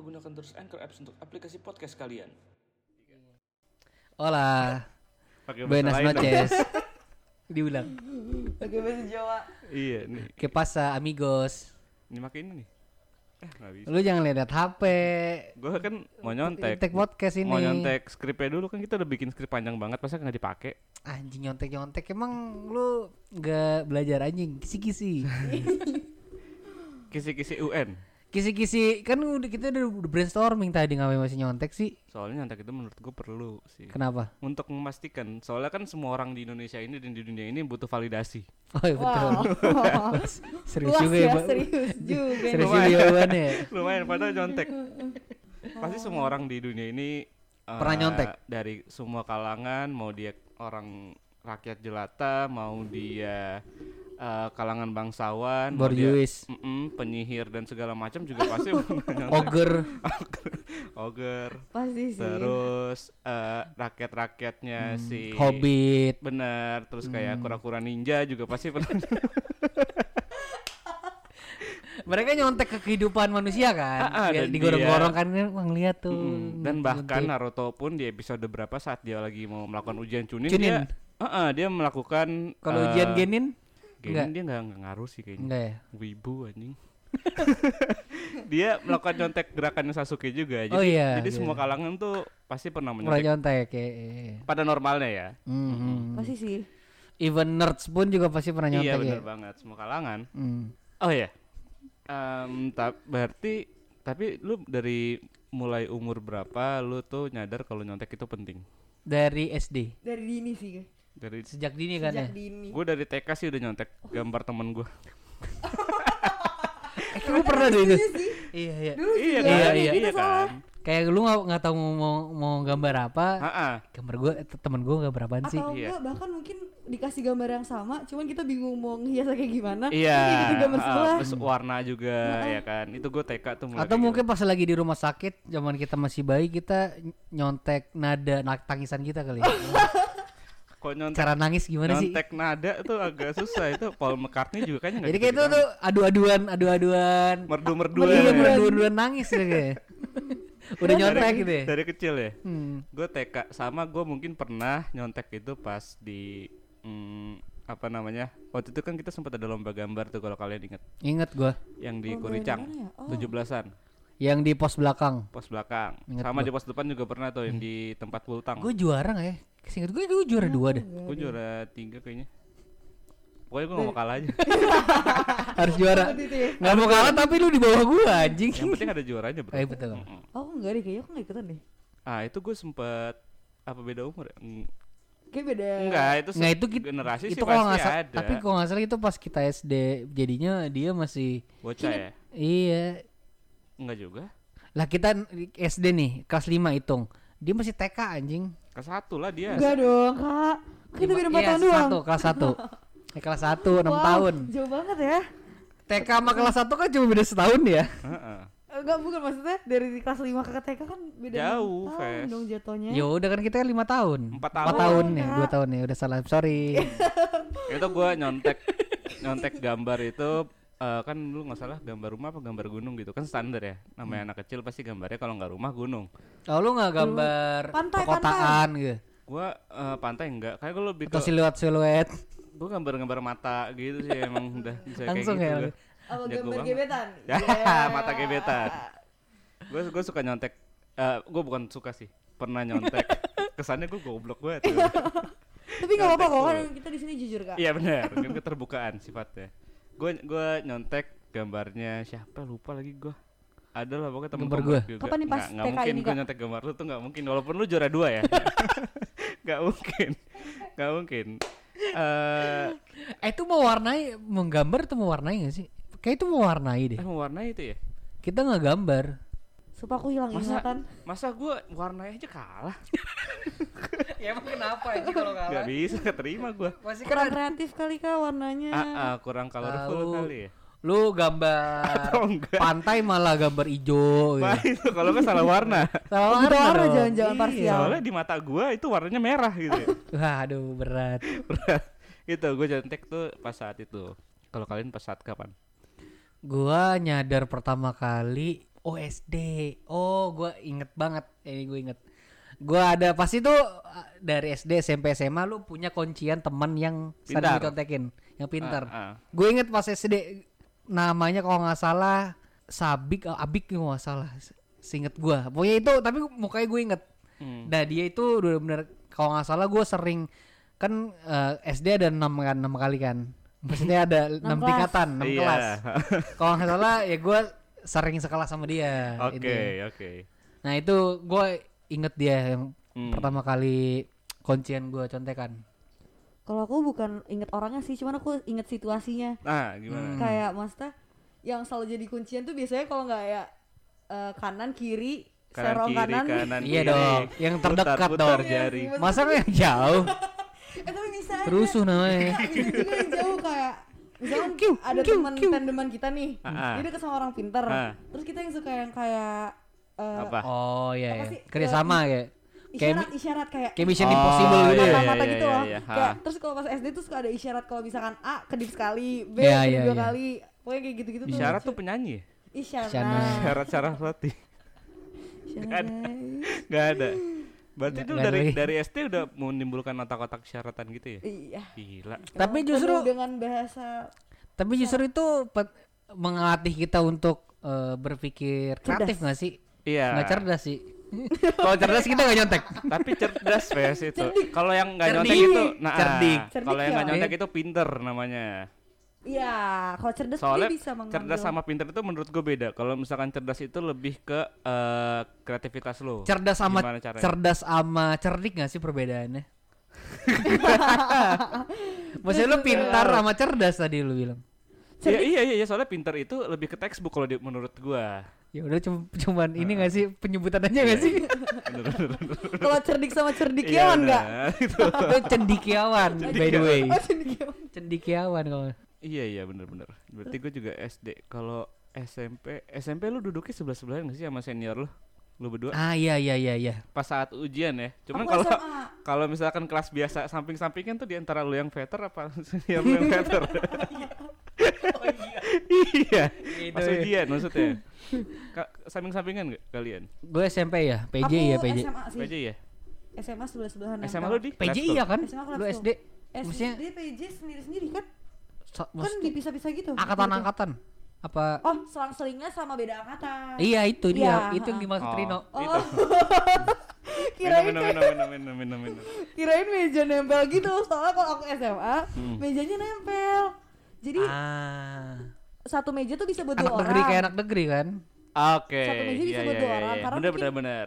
lupa gunakan terus Anchor Apps untuk aplikasi podcast kalian. Hola, Pakai bahasa buenas noches. Diulang. Pakai bahasa Jawa. Iya nih. Que pasa amigos? Ini makin ini nih. Eh nggak bisa. Lu jangan lihat HP. Gue kan mau nyontek. Take podcast ini. Mau nyontek skripnya dulu kan kita udah bikin skrip panjang banget masa nggak dipakai? Anjing nyontek nyontek emang lu nggak belajar anjing kisi-kisi. Kisi-kisi UN. Kisi-kisi kan udah kita udah brainstorming tadi ngapain masih nyontek sih? Soalnya nyontek itu menurut gue perlu sih. Kenapa? Untuk memastikan, soalnya kan semua orang di Indonesia ini dan di dunia ini butuh validasi. Oh iya betul. Wow. Serius Luas juga ya, Mbak. serius juga. Serius juga jawabannya ya. Lumayan padahal nyontek. Pasti semua orang di dunia ini eh, Pernah nyontek? dari semua kalangan, mau dia orang rakyat jelata, mau dia eh, kalangan bangsawan, Borjuis. penyihir dan segala macam juga pasti. Ogre. Ogre. Pasti sih. Terus eh, rakyat-rakyatnya si Hobbit. Bener, terus kayak Hmm. kura-kura ninja juga pasti pernah. Mereka nyontek ke kehidupan manusia kan. Ah, ah, dan digorong-gorong dia- kan ngeliat tuh. Mm, dan bahkan nyontek. Naruto pun di episode berapa saat dia lagi mau melakukan ujian Chunin, Chunin. dia Ah, ah, dia melakukan kalau eh, ujian genin Enggak. dia nggak nggak ngaruh sih kayaknya. enggak ya? Wibu anjing. dia melakukan nyontek gerakannya Sasuke juga. Jadi, Oh iya, jadi iya. semua kalangan tuh pasti pernah Pernah menyontek nyontek ya. ya. pada normalnya ya. Mhm. Pasti sih. Even nerds pun juga pasti pernah Iya nyontek ya. benar banget semua kalangan. Hmm. Oh ya. Em, ta- berarti tapi lu dari mulai umur berapa lu tuh nyadar kalau nyontek itu penting? Dari SD. Dari dini sih. Dari Sejak dini kan ya. Sejak dini. gue dari TK sih udah nyontek gambar temen gue. Eh, gue pernah deh itu. Iya sih. Iya, iya. Dulu iya kan? Iya, Iya, iya. kan? Kayak lu nggak nggak tahu mau mau, mau gambar apa. Ha-ha. Gambar gue temen gue gambar apaan sih? Atau Iya. enggak bahkan mungkin dikasih gambar yang sama, cuman kita bingung mau ngehiasnya kayak gimana. Iya. Gitu gambar sebelah. Terus warna juga ya kan. Itu gue TK tuh mulai Atau mungkin gitu. pas lagi di rumah sakit zaman kita masih bayi kita nyontek nada nak tangisan kita kali. ya. Kok nyontek Cara nangis gimana sih? nyontek nada tuh agak susah itu Paul McCartney juga kayaknya Jadi kayak itu tuh adu-aduan, adu-aduan. merdu-merdu Iya, ya. merdu-merduan nangis ya kayak. Udah nyontek dari, gitu ya. dari kecil ya Hmm. gue TK sama gue mungkin pernah nyontek itu pas di mm, apa namanya waktu itu kan kita sempat ada lomba gambar tuh kalau kalian inget Ingat gua yang di Kuricang ya? Oh. tujuh belasan yang di pos belakang. pos belakang Ingat sama gua. di pos depan juga pernah tuh yang di tempat pultang Gue juara nggak ya? Seingat gue gue juara dua deh. gue juara tiga kayaknya pokoknya gue gak mau kalah aja Harus juara. Ya. Nggak mau kalah tapi lu di bawah gua anjing. yang penting ada juaranya bro Eh betul. Oh enggak deh, kayaknya aku nggak ikutan deh. ah itu gue sempet apa beda umur ya? Mm, Kayak beda. enggak itu Nggak se- itu kita, generasi itu sih kalau pasti ada tapi kalau nggak salah itu pas kita SD jadinya dia masih bocah ya iya enggak juga lah kita SD nih kelas 5 hitung dia masih TK anjing ke satu lah dia Enggak dong, Kak. Kita beda 4 Iya, tahun doang. satu, kelas 1 eh, kelas 1 6 Wow, tahun Jauh banget ya. TK sama kelas 1 kan cuma beda setahun ya Heeh. Enggak bukan maksudnya dari kelas 5 ke TK kan beda enam Jauh, tahun dong jatuhnya. ya udah kan kita 5 tahun Empat Empat tahun. tahun Oh, ya enggak. dua tahun ya udah salah sorry itu gue nyontek nyontek gambar itu eh, kan lu nggak salah gambar rumah apa gambar gunung gitu kan standar ya namanya anak kecil pasti gambarnya kalau nggak rumah gunung oh lu nggak gambar Pantai, perkotaan gitu gua eh, pantai enggak kayak gue lebih atau ke siluet siluet gue gambar-gambar mata gitu sih emang udah bisa Langsung kayak ya, gitu lu. gua. Apa Jago gambar banget. gebetan? Ya, Iya. mata gebetan. gue gue suka nyontek eh gue bukan suka sih pernah nyontek kesannya gue goblok tuh Tapi enggak apa-apa kok kan kita di sini jujur, Kak. Iya benar, kan keterbukaan sifatnya. Gue gue nyontek gambarnya siapa lupa lagi gue. Ada lah pokoknya temen Gambar juga. Kapan nih pas Nggak- mungkin gue nyontek gambar lu tuh nggak mungkin walaupun lu juara dua ya. Nggak mungkin, nggak mungkin. Eh, eh itu mau warnai mau gambar tuh mau warnai gak sih kayak itu mau warnai deh eh mewarnai itu ya? kita nggak gambar Supaya aku hilang Masa ingatan. masa gue warnai aja kalah? ya emang kenapa aja kalau Gak bisa keterima gue. masih Kurang kan kreatif kali Kak warnanya. Ah, ah, kurang colorful kali ya. lu gambar pantai malah gambar hijau Wah gitu. itu kalau nggak salah warna. Salah warna dong. jangan-jangan Iya. parsial. Soalnya di mata gua itu warnanya merah gitu. ya. Wah, aduh berat. gitu gue jontek tuh pas saat itu. Kalau kalian pas saat kapan? Gua nyadar pertama kali Oh SD. Oh, gua inget banget. Ini gue inget. Gua ada pasti tuh uh, dari SD SMP SMA lu punya kuncian teman yang sering dicontekin, yang pintar. Ah, ah. Gue inget pas SD namanya kalau nggak salah Sabik, oh, Abik kalau nggak salah. Singet gua. Pokoknya itu tapi mukanya gue inget. Hmm. Nah dia itu bener-bener kalau nggak salah gue sering kan eh, SD ada enam kan enam kali kan. Maksudnya ada enam tingkatan, enam Iya. kelas. Kalau nggak salah ya gue sering sekelas sama dia. Oke, intinya. oke. Nah itu gue inget dia yang Hmm. pertama kali kuncian gue contekan. Kalau aku bukan inget orangnya sih, cuman aku inget situasinya. Nah, gimana? Hmm. Kayak maksudnya yang selalu jadi kuncian tuh biasanya kalau nggak ya eh, kanan kiri, Kanan serong kiri, kanan. kanan Iya kiri. dong, yang terdekat Putar-putar dong. jari. Masa yang jauh? eh tapi bisa aja. Rusuh namanya. Bisa juga yang jauh kayak misalkan Kiu, ada teman tandeman kita nih, ah. dia deket sama orang pinter, Ah. terus kita yang suka yang kayak eh, Apa? Oh iya Apa ya. sih? Kerjasama ya. Kayak isyarat isyarat kayak Kayak Mission Oh, Impossible gitu ya. iya, mata-mata iya, gitu iya, loh. iya. Kayak Ha. terus kalau pas SD tuh suka ada isyarat kalau misalkan A kedip sekali, B Iya, kedip iya, dua iya. kali. Pokoknya kayak gitu-gitu tuh. Isyarat tuh penyanyi. ya? isyarat. Isyarat. Syarat-syarat roti. Isyarat. Gak ada. Berarti itu dari dari SD udah menimbulkan otak-otak syaratan gitu ya? Iya. Gila. Tapi justru dengan bahasa Tapi justru itu mengelatih kita untuk eh, berpikir kreatif nggak sih? Iya. Nggak cerdas sih. Kalau cerdas kita nggak nyontek. Tapi cerdas Fes itu. Kalau yang nggak Cerdik. nyontek itu, nah Cerdik. ah, kalau yang nggak Cerdik ya. nyontek itu pinter namanya. Iya, kalau cerdas Soalnya dia bisa mengambil. cerdas sama pinter itu menurut gue beda. Kalau misalkan cerdas itu lebih ke eh, kreativitas lo. Cerdas sama cerdas sama cerdik nggak sih perbedaannya? Maksudnya lu pintar sama cerdas tadi lu bilang. Iya iya iya soalnya pinter itu lebih ke textbook kalau menurut gua. Ya udah cum- cuman ini nggak sih penyebutan aja nggak sih? Bener, bener, bener. Kalau cerdik sama Iya, cerdikiawan enggak? bener. Itu. Cendikiawan by the way. Oh, cerdikiawan. Cendikiawan kalau. Iya iya bener-bener. Berarti gue juga SD. Kalau SMP, SMP lu duduknya sebelah sebelahan gak sih sama senior lu? Lu berdua? Ah iya iya iya iya. Pas saat ujian ya. Cuman kalau kalau misalkan kelas biasa samping-sampingan tuh di antara lu yang veter apa senior lu yang veter? iya. Pas Itu ya. ujian maksudnya. Ka- samping-sampingan gak kalian? Gue SMP ya, PJ ya PJ. SMA sih. PJ ya? SMA sebelah sebelahan. SMA lu di? PJ iya kan? SMA kelas Lu. SD. Maksudnya SD PJ sendiri-sendiri kan? So- Kan dipisah-pisah gitu. angkatan-angkatan apa? Oh, selang-selingnya sama beda angkatan. Iya itu dia, Iya, itu yang dimaksud Oh, Rino. Oh. Kirain kirain meja nempel gitu. Soalnya kalau aku SMA, Hmm. mejanya nempel. Jadi Ah, satu meja tuh bisa buat anak dua orang. negeri kayak anak negeri kan? Oke. Satu meja bisa iya, buat iya, dua iya, orang, iya. karena Bener, mungkin- bener, bener.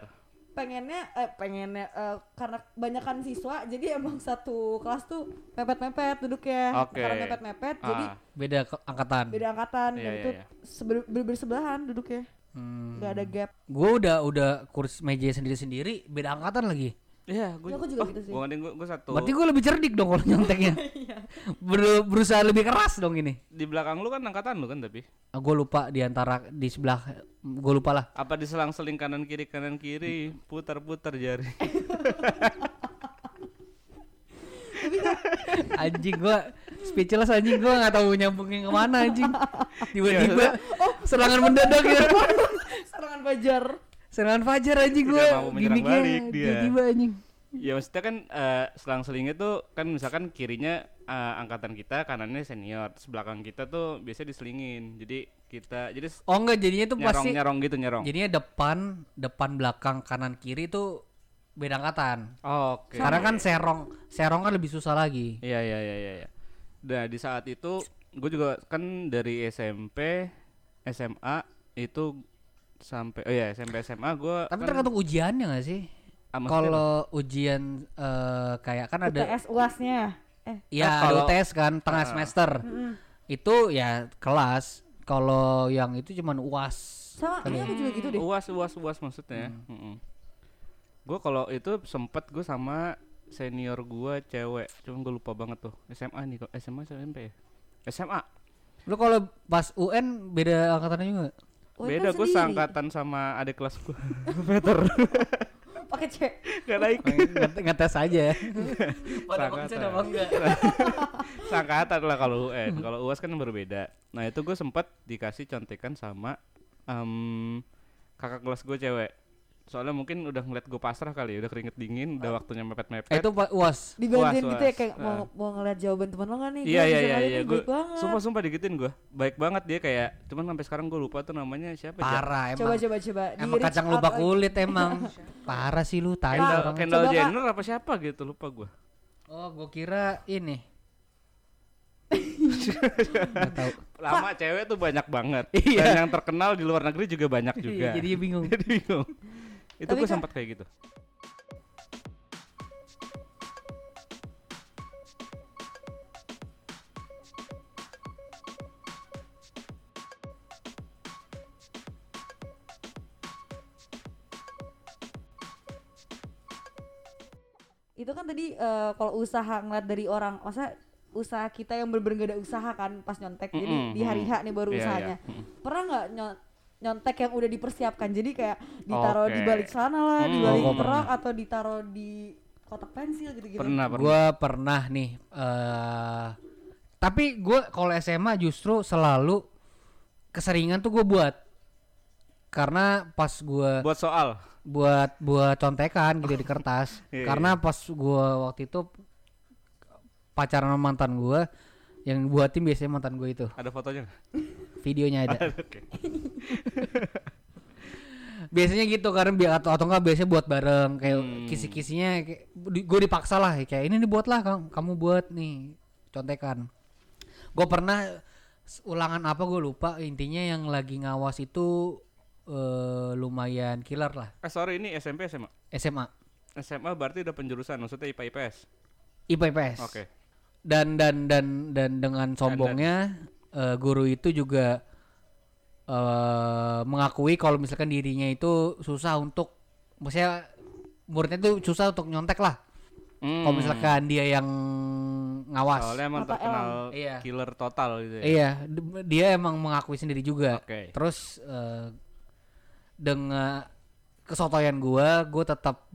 Pengennya eh pengennya eh, karena kebanyakan siswa jadi emang satu kelas tuh mepet-mepet duduknya Oke. karena mepet-mepet jadi Ah, Beda ke- angkatan. beda angkatan Iya, dan iya, itu sebe- ber- bersebelahan duduknya Hmm. nggak ada gap Gue udah udah kursus meja sendiri-sendiri, beda angkatan lagi. Iya, gue Ya, aku juga gitu sih. Gue gue gue satu. Berarti gue lebih cerdik dong kalau nyonteknya. Ber- berusaha lebih keras dong ini. di belakang lu kan angkatan lu kan tapi. gue lupa di antara di sebelah gue lupa lah. Apa diselang-seling kanan kiri kanan kiri, putar-putar jari. Anjing gue speechless anjing gue nggak tahu nyambungin ke mana anjing. Tiba-tiba oh serangan mendadak ya. serangan fajar Serangan fajar anjing Tidak gue. menyerang balik dia. Tiba-tiba anjing. ya maksudnya kan eh, selang-selingnya tuh kan misalkan kirinya eh, angkatan kita, kanannya senior, terus belakang kita tuh biasanya diselingin. Jadi kita jadi Oh enggak jadinya tuh nyerong pasti nyerong gitu nyerong. jadinya depan depan belakang kanan kiri tuh beda angkatan. Oke. Karena kan serong serong kan lebih susah lagi. Iya iya iya iya. iya. Nah di saat itu gue juga kan dari SMP, SMA itu sampai oh ya SMP SMA gue Tapi tergantung ujiannya gak sih? Ah, Kalau ujian eh, kayak kan ada UTS uasnya eh ya Kan ada kalau- UTS kan tengah Ah. semester. Itu ya kelas. Kalau yang itu cuman UAS. sama ini aku juga gitu deh uas uas uas maksudnya. Gue kalau itu sempet gue sama senior gue cewek, cuman gue lupa banget tuh SMA nih kok SMA SMP ya SMA Lu kalau pas UN beda angkatannya juga? Nggak? UN beda gue seangkatan sama adik kelas gue Peter. Pakai C. Gak naik. Nge- Ngetes aja. Pada Seangkatan. seangkatan lah kalau UN kalau UAS kan berbeda. Nah itu gue sempet dikasih contekan sama em, kakak kelas gue cewek soalnya mungkin udah ngeliat gue pasrah kali ya udah keringet dingin udah waktunya mepet mepet Eh, itu Pak UAS. Dibantuin Was, gitu ya was. kayak mau Ah. mau ngeliat jawaban teman lo nggak nih? iya iya iya iya gue sumpah sumpah digituin gue baik banget dia kayak cuman sampai sekarang gue lupa tuh namanya siapa Parah emang. Coba coba coba. Emang kacang lupa kulit emang. Parah sih lu, tai Kendall, orang. Kendall. Jenner apa siapa gitu lupa gue Oh, gua kira ini. Nggak tahu. lama cewek tuh banyak banget Iya. dan yang terkenal di luar negeri juga banyak juga Iya, jadi bingung. jadi bingung itu gue Kak- sempat kayak gitu Itu kan tadi eh, kalau usaha ngeliat dari orang, masa usaha kita yang gak ada usaha kan pas nyontek. Jadi Mm-mm, di hari. H nih baru Iya, usahanya. Mm-mm. Pernah nggak nyontek yang udah dipersiapkan? Jadi kayak ditaruh di Oke. balik celana lah, di Hmm. balik Oh, kerak atau ditaruh di kotak pensil gitu-gitu. pernah pernah Gua pernah nih eh tapi gua kalau SMA justru selalu keseringan tuh gue buat karena pas gua buat soal buat buat contekan gitu di kertas Iya, karena pas gua waktu itu pacaran sama mantan gua yang buatin biasanya mantan gue itu ada fotonya? videonya ada. Biasanya gitu karena bi atau atau enggak biasanya buat bareng. Kayak Hmm. kisi-kisinya gue dipaksa lah. Kayak ini dibuat lah kamu, kamu buat nih. Contekan. Gue pernah ulangan apa gue lupa. Intinya yang lagi ngawas itu eh, lumayan killer lah. Eh sorry ini SMP SMA SMA SMA berarti udah penjurusan maksudnya IPA IPS IPA IPS oke. Dan dan dan dan dengan sombongnya eh, guru itu juga eh mengakui kalau misalkan dirinya itu susah untuk maksudnya muridnya itu susah untuk nyontek lah Hmm. kalau misalkan dia yang ngawas soalnya emang Mata terkenal Iya. killer total gitu ya iya dia emang mengakui sendiri juga Oke. terus eh, dengan kesotoyan gua gua tetap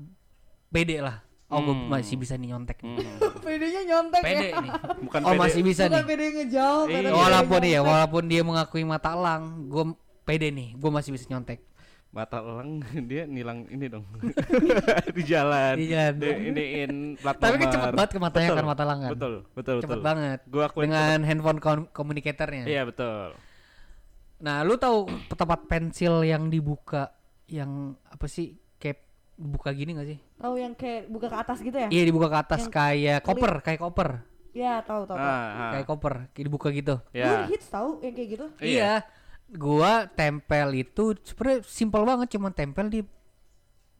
pede lah oh gua Hmm. masih bisa nih nyontek nih. Hmm. Pedenya nyontek pede ya. nih bukan oh pede. masih bisa Bukan nih pede ngejawab. Iya. walaupun ya nyontek. walaupun dia mengakui mata elang gue pede nih gue masih bisa nyontek mata elang dia nilang ini dong di jalan Di jalan. Dia iniin plat tapi kan cepet banget ke matanya Betul, kan mata elang kan betul betul cepet betul banget gua akuin dengan handphone kom- komunikatornya cepet. iya betul nah lu tahu tempat pensil yang dibuka yang apa sih buka gini gak sih Tahu yang kayak buka ke atas gitu ya? iya dibuka ke atas Yang kayak koper kayak koper Iya, tahu tahu. tahu. ah, ah. kayak koper kayak dibuka gitu ya hits tahu yang kayak gitu. Iya. iya gua tempel itu sebenarnya simpel banget cuman tempel di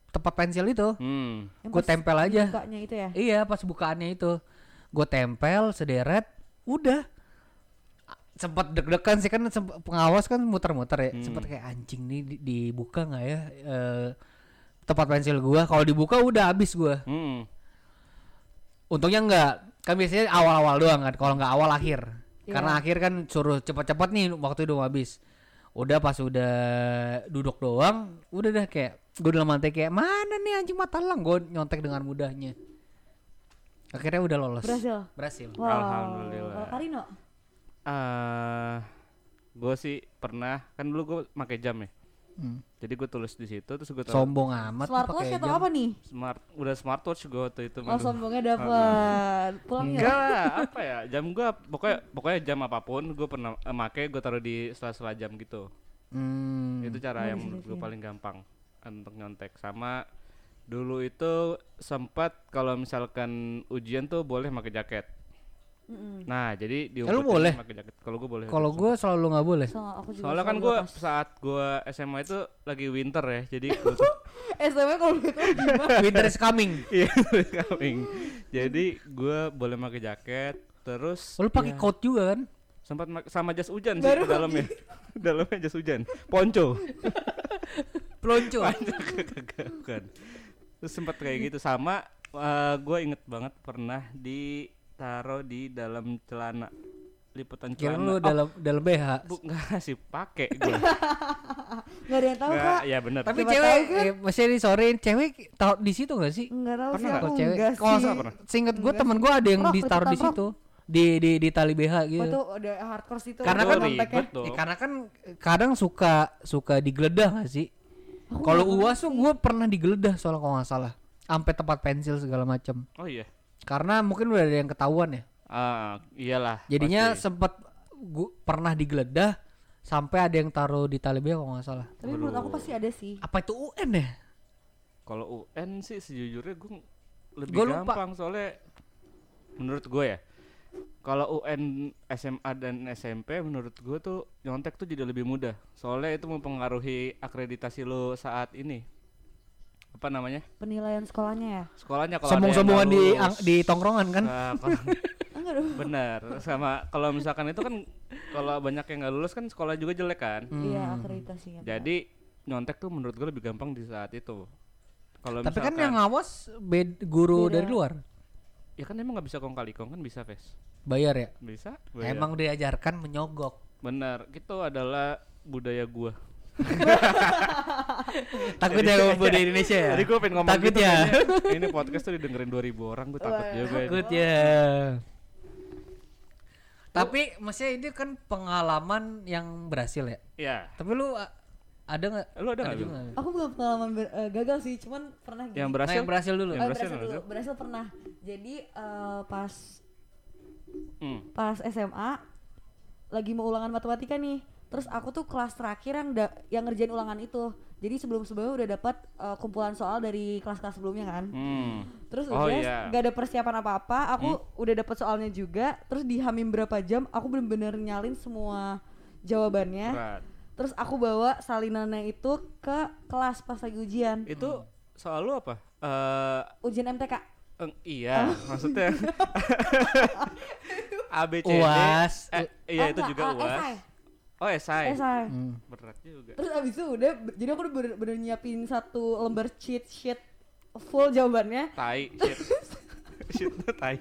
tempat pensil itu hmm. Gue tempel aja Bukanya itu ya. Iya pas bukaannya itu gue tempel sederet udah sempat deg-degan sih kan sempat pengawas kan muter-muter ya Hmm. sempat kayak anjing nih di- dibuka nggak ya eh, tempat pensil gua kalau dibuka udah habis gua Hmm. untungnya enggak kan biasanya awal-awal doang kan kalau nggak awal akhir Iya. karena akhir kan suruh cepat-cepat nih waktu udah mau habis udah pas udah duduk doang udah dah kayak gue dalam hati kayak mana nih anjing mata lang gue nyontek dengan mudahnya akhirnya udah lolos Berhasil. berhasil Wow. Alhamdulillah. Kalau Karino? ah gue sih pernah kan dulu gue pakai jam ya Hmm. Jadi gue tulis di situ terus gue taruh sombong amat Smartwatch atau apa nih? smart udah smartwatch gue waktu itu Oh, sombongnya dapat. Pulang ya. Enggak lah, apa ya jam gue pokoknya pokoknya jam apa pun gue pernah eh, make gue taruh di sela-sela jam gitu Hmm. itu cara yang menurut gue paling gampang untuk nyontek sama dulu itu sempat kalau misalkan ujian tuh boleh pakai jaket Mm-mm. nah jadi di Eh, lu boleh? pakai jaket. Kalau gue boleh. Kalau gue selalu nggak boleh. Sama aku juga. soalnya kan gue saat gue SMA itu lagi winter ya jadi SMA kalau gitu gimana? winter is coming. Iya coming. Jadi gue boleh pakai jaket terus lu pakai ya, coat juga kan? Sempat sama jas hujan sih Baru dalamnya dalamnya jas hujan. Ponco. Bukan terus sempat kayak gitu. Sama gue inget banget pernah ditaruh di dalam celana liputan kira celana lu Oh, dalam dalam BH bu nggak sih pakai gue Enggak ada yang tahu, nggak Kak. ya bener tapi Siapa cewek tahu kan? eh, masih disorein cewek taruh di situ gak sih Enggak tahu sih Pernah aku kalau cewek enggak kalau sih. sa- pernah. seinget gue Enggak temen sih. gue ada yang ditaruh di situ di di di tali BH gitu tuh udah hardcore situ. Karena kan Betul. Ya, karena kan kadang suka suka digeledah gak sih Kalau nggak uas tuh gue pernah digeledah soalnya kalau nggak salah, sampai tempat pensil segala macam. Oh iya. Karena mungkin udah ada yang ketahuan ya. Ah, iyalah. Jadinya pasti. sempet gua pernah digeledah sampai ada yang taruh di tali B kalau nggak salah. Tapi menurut aku pasti ada sih. Apa itu UN ya? kalau UN sih sejujurnya gue lebih Gua lupa. gampang soalnya menurut gue ya. Kalau UN SMA dan SMP menurut gue tuh nyontek tuh jadi lebih mudah. Soalnya itu mempengaruhi akreditasi lo saat ini. Apa namanya? Penilaian sekolahnya ya. Sekolahnya kalau Sombong-sombongan nggak di ang- di tongkrongan kan? Nah, benar sama kalau misalkan itu kan kalau banyak yang nggak lulus kan sekolah juga jelek kan Iya, Hmm. akreditasinya. jadi nyontek tuh menurut gue lebih gampang di saat itu kalau Tapi kan yang ngawas bed guru Beda. dari luar. ya kan emang nggak bisa kong kali kong kan bisa Ves Bayar ya? bisa Bayar. Emang diajarkan menyogok. benar itu adalah budaya gua Takut ya ngomong di Indonesia ya? Tadi gue pengen ngomong Takut gitu ya? kayaknya. Ini podcast tuh didengerin 2000 orang gue takut juga ini. Takut ya. Tapi maksudnya itu kan pengalaman yang berhasil ya. Ya Tapi lu ada nggak? Lu ada nggak, juga Lu? nggak? Aku bukan pengalaman ber- eh, gagal sih, cuman pernah gini. yang Nah, berhasil yang berhasil dulu. Yang Eh, berhasil, berhasil dulu. berhasil. Berhasil pernah. Jadi eh, pas Hmm. pas SMA lagi mau ulangan matematika nih. Terus aku tuh kelas terakhir yang da- yang ngerjain ulangan itu. Jadi sebelum-sebelumnya udah dapat eh, kumpulan soal dari kelas-kelas sebelumnya kan. Hmm. Terus Oh, udah iya. gak ada persiapan apa-apa, aku udah dapat soalnya juga. Terus di hamim berapa jam, aku bener-bener nyalin semua jawabannya. Berat. Terus aku bawa salinannya itu ke kelas pas lagi ujian. Itu soal lu apa? Eh Ujian MTK. eng- iya, maksudnya A B C D. UAS. Eh, iya Oh, itu enggak, juga UAS. Oh, esai. Esai. Hmm. Berat juga. Terus abis itu udah, jadi aku udah bener, bener nyiapin satu lembar cheat sheet full jawabannya. Tai, shit. shit tai.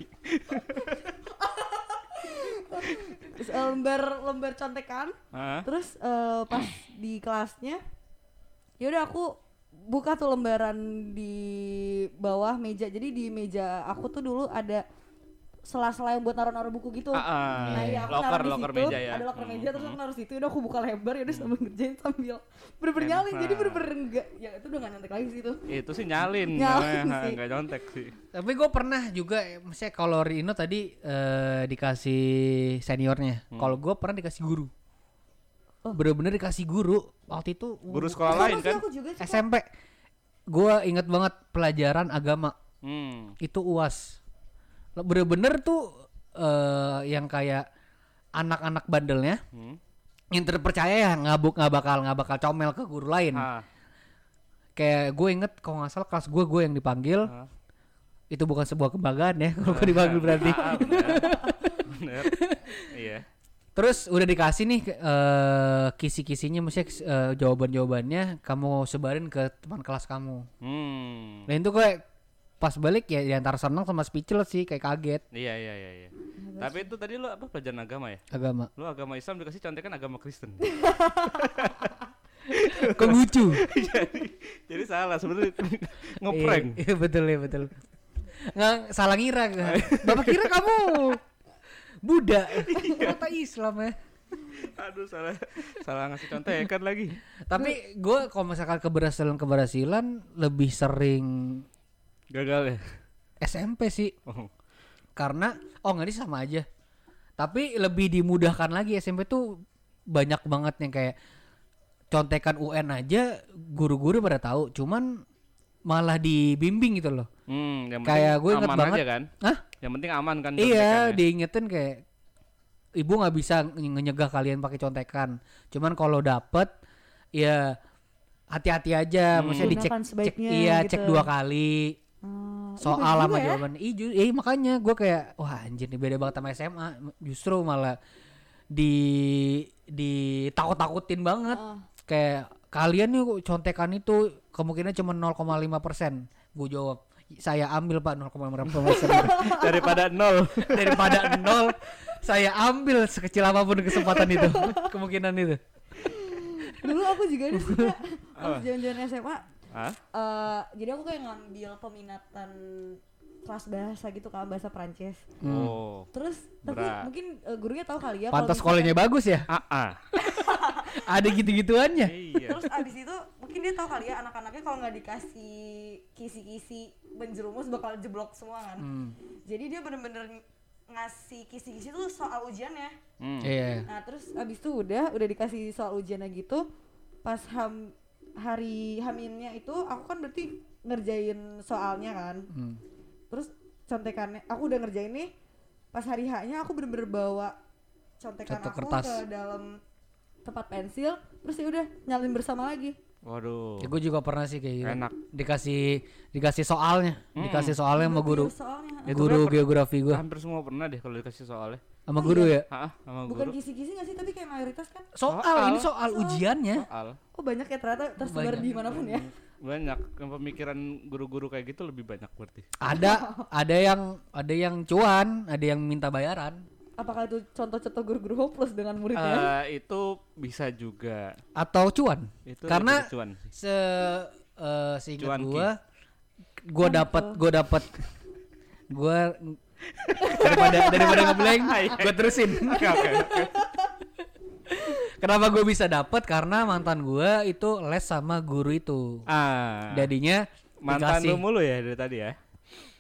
Terus, eh, lembar lembar contekan. Hah? Terus eh, pas di kelasnya, yaudah aku buka tuh lembaran di bawah meja. Jadi di meja aku tuh dulu ada sela-sela yang buat naruh-naruh buku gitu. Ah, ah. Nah, iya aku loker, naruh di loker situ, meja ya. ada loker Hmm, meja terus aku hmm. naruh situ udah aku buka lebar ya udah sambil ngerjain sambil bener-bener nyalin jadi bener-bener enggak ya itu udah gak nyontek lagi sih itu Itu sih nyalin, Nyalin namanya, sih. nggak nyontek sih. Tapi gue pernah juga, maksudnya kalau Rino tadi eh, dikasih seniornya, Hmm. kalau gue pernah dikasih guru. Oh. Bener-bener dikasih guru waktu itu Guru uh, sekolah lain kan? aku juga. SMP. Gue inget banget pelajaran agama Hmm. itu uas. Bener-bener tuh eh, yang kayak anak-anak bandelnya Hmm. yang terpercaya ya nggak nggak bakal nggak bakal comel ke guru lain. Ah, Kayak gue inget kalau nggak salah kelas gue gue yang dipanggil. ah. Itu bukan sebuah kebanggaan ya kalau gue dipanggil berarti. Ah, bener. Bener. Iya. Terus udah dikasih nih eh kisi-kisinya maksudnya eh, jawaban-jawabannya kamu sebarin ke teman kelas kamu. Hmm. Nah itu kayak pas balik ya di antara senang sama speechless sih kayak kaget Iya, iya, iya, iya. Tapi itu tadi lu apa pelajaran agama ya? agama. Lu agama Islam dikasih contekan agama Kristen. Konghucu. jadi, jadi salah sebenarnya ngeprank. Iya, iya, betul ya betul. Nggak salah ngira kan. Bapak kira kamu Buddha. Ternyata Islam ya. Aduh salah salah ngasih contekan lagi. Tapi gue kalau misalkan keberhasilan keberhasilan lebih sering Gagal ya. SMP sih Oh. karena oh nggak sama aja. Tapi lebih dimudahkan lagi SMP tuh banyak banget yang kayak contekan UN aja guru-guru pada tahu, cuman malah dibimbing gitu loh. Hmm, yang Kayak gue inget aman banget. aja kan? Hah? Yang penting aman kan Iya, diingetin kayak ibu nggak bisa nge- ngenyegah kalian pakai contekan. Cuman kalau dapet ya hati-hati aja, Hmm. maksudnya dicek cek iya gitu. cek dua kali Oh, iya soal juga ya. jawaban. Ih, ju- iya makanya gue kayak wah anjir nih beda banget sama SMA. Justru malah di di takut-takutin banget. Oh. Kayak kalian nih contekan itu kemungkinan cuma 0,5 persen. Gue jawab saya ambil pak 0,5 persen daripada nol. daripada nol saya ambil sekecil apa pun kesempatan itu kemungkinan itu dulu aku juga ada sih Kak. pas jaman-jaman SMA Hah? eh, jadi aku kayak ngambil peminatan kelas bahasa gitu kan bahasa Prancis Oh. terus tapi Berat. mungkin eh, gurunya tahu kali ya pantas sekolahnya bagus ya Ah, ah. ada gitu-gituannya Iya. terus abis itu mungkin dia tahu kali ya anak-anaknya kalau nggak dikasih kisi-kisi menjerumus bakal jeblok semua kan Hmm. jadi dia bener-bener ngasih kisi-kisi tuh soal ujiannya Hmm. Iya. nah terus abis itu udah udah dikasih soal ujiannya gitu pas ham hari haminnya itu aku kan berarti ngerjain soalnya kan Hmm. terus contekannya aku udah ngerjain nih pas hari H-nya aku bener-bener bawa contekan Contoh aku kertas. ke dalam tempat pensil terus ya udah nyalin bersama lagi Waduh. Ya, gue juga pernah sih kayak gitu. Enak. Dikasih dikasih soalnya, dikasih soalnya sama guru. soalnya Itu Guru geografi gue. Hampir semua pernah deh kalau dikasih soalnya. Sama guru ya. Hah, sama bukan guru. kisi-kisi gak sih tapi kayak mayoritas kan Soal, Soal. ini soal ujiannya. Soal. oh banyak ya ternyata tersebar Banyak. di mana pun ya Banyak yang pemikiran guru-guru kayak gitu lebih banyak berarti. Ada ada yang ada yang cuan, ada yang minta bayaran. apakah itu contoh-contoh guru-guru hopeless dengan muridnya Eh, itu bisa juga. Atau cuan. Itu Karena cuan se eh, seingat gua gua dapat gua dapat gua daripada daripada ngeblank gua terusin Oke oke. oke. kenapa gua bisa dapat karena mantan gua itu les sama guru itu Ah. jadinya mantan dikasih lu mulu ya dari tadi ya.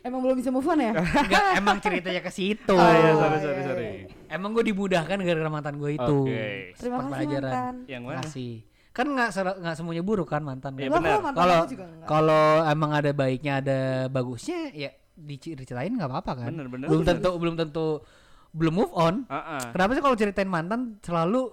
emang belum bisa move on ya Enggak, emang ceritanya ke situ Oh iya, Oh, sorry iya, sorry iya, sorry. emang gua dimudahkan gara-gara mantan gua itu Oke. terima kasih pelajaran. mantan Yang mana? Makasih. kan nggak ser- nggak semuanya buruk kan mantan Iya, mantan kalau kalau emang ada baiknya ada bagusnya ya diceritain nggak apa-apa kan Bener, bener. belum tentu belum tentu belum move on Ah, ah. kenapa sih kalau ceritain mantan selalu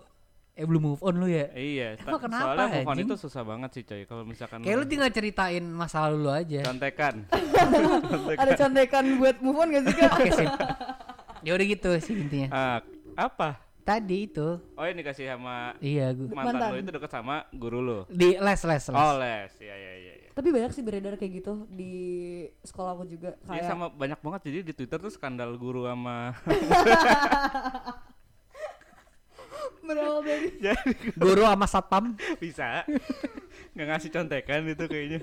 eh belum move on lu ya Iya, Emang kenapa, soalnya move on anjing? itu susah banget sih coy. Kalau misalkan kayak lu tinggal ceritain masa lalu lu aja contekan. ada contekan buat move on gak sih kak oke sip ya udah gitu sih intinya Ah, apa? tadi itu Oh ini dikasih sama iya gua mantan, Mantan. lu itu deket sama guru lu. di les les les Oh les, iya iya iya. Tapi banyak sih beredar kayak gitu di sekolah aku juga Iya kayak sama banyak banget jadi di Twitter tuh skandal guru sama berawal dari jadi guru sama satpam bisa nggak ngasih contekan itu kayaknya.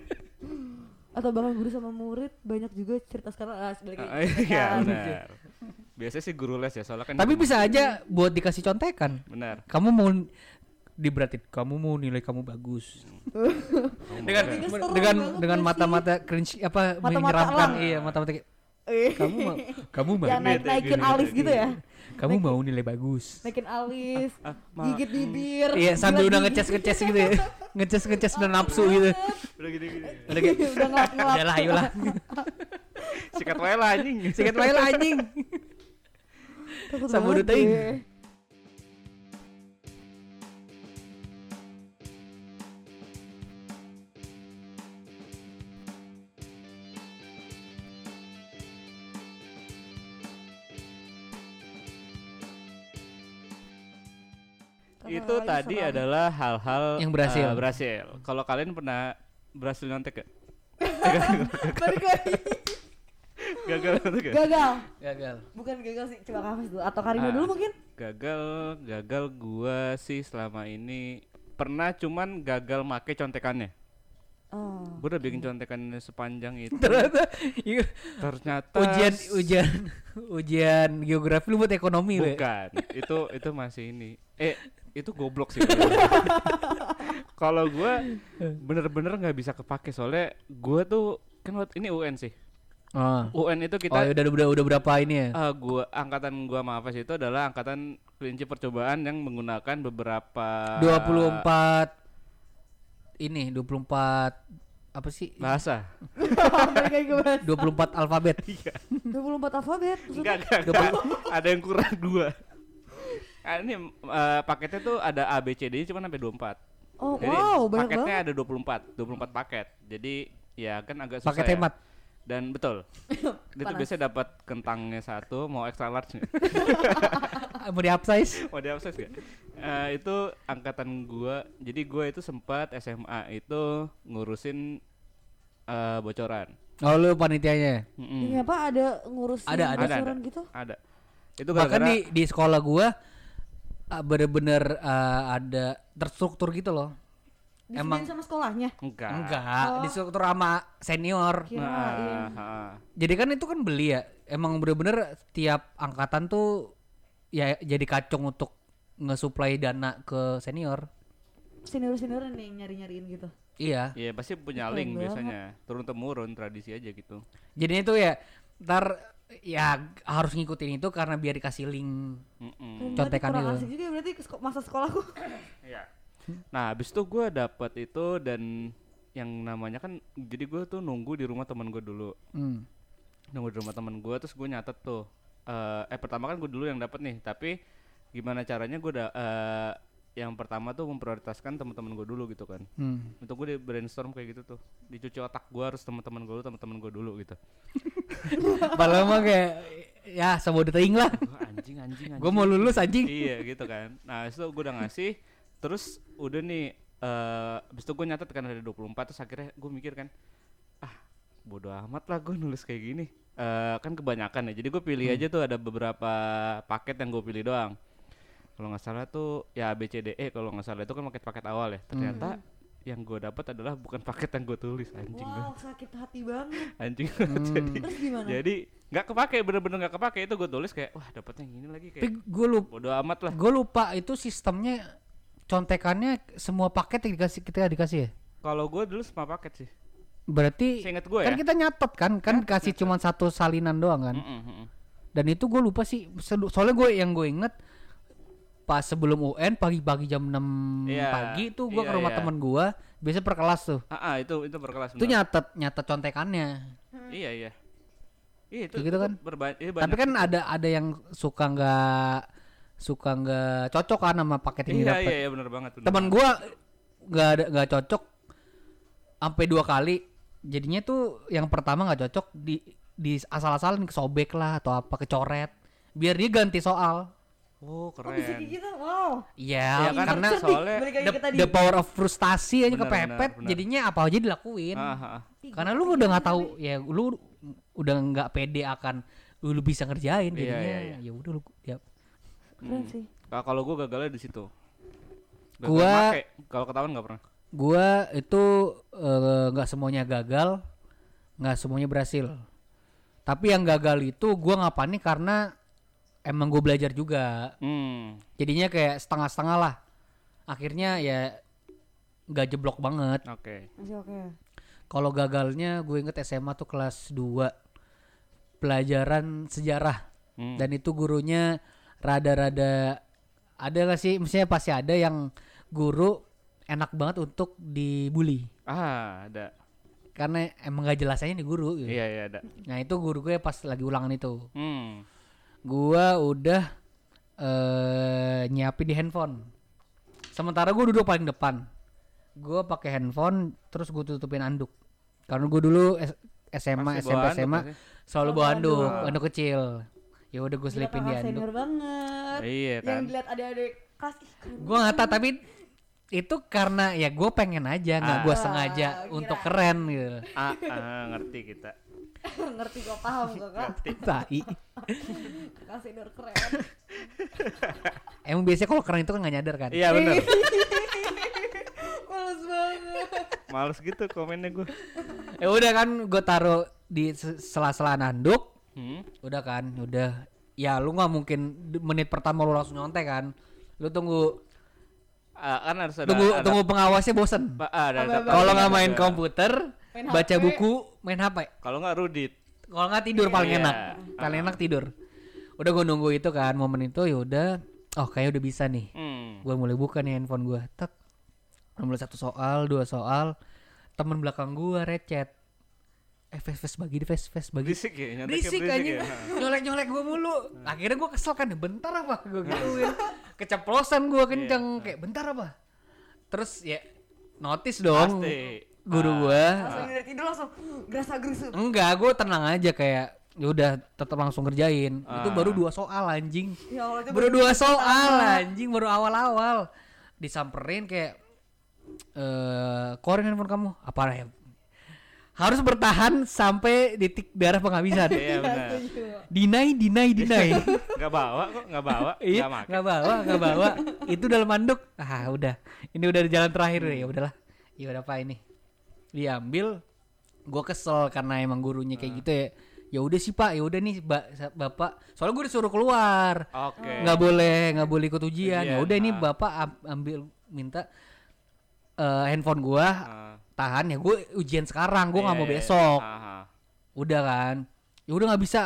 atau bahkan guru sama murid banyak juga cerita sekarang ah balik Ah, lagi Iya Kan. benar. Biasanya sih guru les ya soalnya kan tapi bisa aja buat dikasih contekan benar. kamu mau diberatin kamu mau nilai kamu bagus. Dengan dengan dengan mata-mata cringe apa menyeramkan. iya mata-mata kayak, kamu mau kamu mau yang naik naikin alis gitu ya. Kamu mau nilai bagus. naikin alis Ah, ma- gigit bibir iya sambil udah ngeces ngeces gitu ya. Ngeces ngeces udah nafsu gitu. Udah gini gini. udah kayak udah ngelap ngelap udah lah ayolah. Sikat wae lah anjing. sikat wae lah anjing. Sabun banget itu Kakak tadi adalah hal-hal Yang berhasil. eh, berhasil. Kalau kalian pernah berhasil nyontek gak? Gagal gak? gagal gagal bukan gagal sih coba kamu dulu atau Karina Ah. dulu mungkin Gagal, gagal gua sih selama ini pernah cuman gagal make contekannya. oh Gua udah bikin contekannya sepanjang itu. ternyata iya, Ternyata ujian ujian ujian geografi lu buat ekonomi bukan. itu itu masih ini. Eh, itu goblok sih. kalau- Kalau gua bener-bener nggak bisa kepake soalnya gua tuh kan waktu- ini UN sih. oh. UN itu oh kita udah udah udah berapa ini ya Ah, gua angkatan gua Mafas itu adalah angkatan kelinci percobaan yang menggunakan beberapa 24 ini 24 apa sih bahasa. balik lagi ke bahas 24 alfabet 24 alfabet Enggak, enggak, enggak. ada yang kurang dua. Ah, ini eh, paketnya tuh ada A B C D cuma sampai 24. oh Jadi wow banyak paketnya banget ada 24, 24 paket. Jadi ya kan agak susah. paket ya. hemat Dan betul. Itu Panas. biasanya dapat kentangnya satu, mau extra large mau di upsize mau di upsize nggak? Eh, itu angkatan gua. Jadi gua itu sempat SMA itu ngurusin eh, bocoran. oh lu panitianya Mm-mm. ini apa ada ngurusin Ada, ada. Ada, bocoran ada. gitu Ada. Itu bahkan gara-gara di di sekolah gua ah, bener-bener ah, ada terstruktur gitu loh Disediain Emang- sama sekolahnya enggak. enggak Oh. di struktur sama senior kirain Nah, ha. jadi kan itu kan beli ya emang bener-bener tiap angkatan tuh ya jadi kacung untuk ngesuplai dana ke senior senior senior nih yang nyari nyariin gitu Iya. Iya pasti punya link biasanya turun temurun tradisi aja gitu. Jadinya itu ya ntar ya harus ngikutin itu karena biar dikasih link. Mm-mm. Keren Contekan itu. asik juga ya berarti masa sekolahku Iya. Nah habis itu gue dapat itu dan yang namanya kan jadi gue tuh nunggu di rumah teman gue dulu Hmm. nunggu di rumah teman gue terus gue nyatet tuh eh eh pertama kan gue dulu yang dapat nih tapi gimana caranya gue da eh, yang pertama tuh memprioritaskan teman-teman gue dulu gitu kan. Hmm. untuk gue di brainstorm kayak gitu tuh. Dicuci otak gue harus teman-teman gue dulu teman-teman gue dulu gitu. Padahal mah kayak ya sama udah teing lah. Anjing anjing anjing. Gue mau lulus anjing. iya gitu kan. Nah itu gue udah ngasih terus udah nih eh abis itu gue nyatet kan ada 24 terus akhirnya gue mikir kan ah bodo amat lah gue nulis kayak gini. Eh kan kebanyakan ya. Jadi gue pilih aja tuh ada beberapa paket yang gue pilih doang kalau nggak salah tuh ya A B C D E kalau nggak salah itu kan paket-paket awal ya ternyata yang gue dapat adalah bukan paket yang gue tulis anjing wow gua. sakit hati banget anjing Hmm. jadi terus gimana jadi nggak kepake bener-bener nggak kepake itu gue tulis kayak wah dapetnya yang ini lagi Tapi kayak gue lupa, bodo amat lah gue lupa itu sistemnya contekannya semua paket yang dikasih kita dikasih ya. Kalau gue dulu semua paket sih. Berarti Seinget gue kan ya. kita nyatet kan, kan kasih cuma satu salinan doang kan. Dan itu gue lupa sih. Soalnya gue yang gue inget pas sebelum UN pagi-pagi jam 6 Iya, pagi tuh gue ke iya, rumah iya. temen gue biasa per kelas tuh. Ah, ah, itu itu berkelas. Itu benar. nyatet nyatet contekannya. Iya iya. Iya itu, gitu itu kan. berba- iya, Tapi kan ada ada yang suka nggak suka nggak cocok kan sama paket yang Iya didapat. iya iya benar banget. benar Temen banget. gua nggak ada nggak cocok sampai dua kali. Jadinya tuh yang pertama nggak cocok di di asal-asalan kesobek lah atau apa kecoret biar dia ganti soal. Oh oh bisa keren. kayak gitu wow Iya, Iya kan, karena soalnya the, tadi the power of frustasi aja kepepet benar, benar. jadinya apa aja dilakuin. Ah, ah, ah. Karena gua lu udah nggak gitu tahu tapi- ya lu udah nggak pede akan lu, lu bisa ngerjain Iya, jadinya iya, iya. ya udah lu ya keren sih Ka- Kalau gue gagalnya di situ. Gagal Gua- kalau ketahuan nggak pernah. gua itu eh, nggak semuanya gagal nggak semuanya berhasil tapi yang gagal itu gua nggak panik karena emang gue belajar juga Hmm. jadinya kayak setengah-setengah lah akhirnya ya nggak jeblok banget Oke. masih oke kalau gagalnya gue inget SMA tuh kelas 2 pelajaran sejarah Hmm. dan itu gurunya rada-rada ada gak sih misalnya pasti ada yang guru enak banget untuk dibully Ah ada. karena emang gak jelas aja nih guru gitu. Iya iya ada. nah itu guru gue pas lagi ulangan itu Hmm. Gua udah eh nyiapin di handphone sementara gue duduk paling depan gue pakai handphone terus gue tutupin anduk karena gue dulu S- SMA Pasti SMP anduk SMA selalu bawa anduk anduk. anduk kecil ya udah gue Gila, selipin di anduk senior banget Iya yang kan. dilihat adik-adik kelas gue nggak tahu tapi itu karena ya gue pengen aja nggak gue Ah. sengaja kira. untuk keren gitu Ah, ah, ngerti kita. ngerti kok paham kakak tai kakak senior keren emang biasanya kalau keren itu kan nggak nyadar kan Iya benar. males banget Males gitu komennya gue. ya udah kan gue taruh di se- sela-sela anduk Hmm. udah kan udah ya lu nggak mungkin menit pertama lu langsung nyontek kan lu tunggu Ah, kan harus ada. tunggu ada, tunggu pengawasnya bosen Ba- ada, ada Apa- kalau nggak main ada. komputer Main baca HP. buku main hp Kalau nggak Rudit. kalau nggak tidur paling Iya. enak. Paling enak tidur. Udah gue nunggu itu kan momen itu ya udah. Oh kayak udah bisa nih. Hmm. gue mulai buka nih handphone gue tak mulai satu soal dua soal. Temen belakang gue recet. Eh face face bagi di face face bagi. Berisik ya, berisik berisik anjing. ya. nyolek nyolek gue mulu akhirnya gue kesel kan bentar apa? Gue gituin. Keceplosan gue kenceng. Kayak bentar apa? Terus ya notice dong. Pasti. Guru Ah. gue langsung dari tidur langsung gerasa gerusu enggak gue tenang aja kayak ya udah tetap langsung kerjain itu Ah. baru dua soal anjing. Ya Allah itu baru dua soal. anjing baru awal-awal. Disamperin kayak eh korin handphone kamu. Apa ya? Harus bertahan sampai detik darah penghabisan. Iya benar. Dinai dinai dinai Nggak bawa kok, nggak bawa, iya nggak make. nggak bawa nggak bawa. Itu dalam manduk. Ah udah. Ini udah di jalan terakhir ya udahlah. Ya udah apa ini diambil gua kesel karena emang gurunya kayak gitu ya. Ya udah sih pak. Ya udah nih ba- bapak. Soalnya gue disuruh keluar. Oke. nggak boleh nggak boleh ikut ujian. Ya udah ini ah. bapak am- ambil minta eh, handphone gua Ah. tahan. Ya gue ujian sekarang gue nggak Iya, mau iya. besok. Aha. udah kan? Ya udah nggak bisa.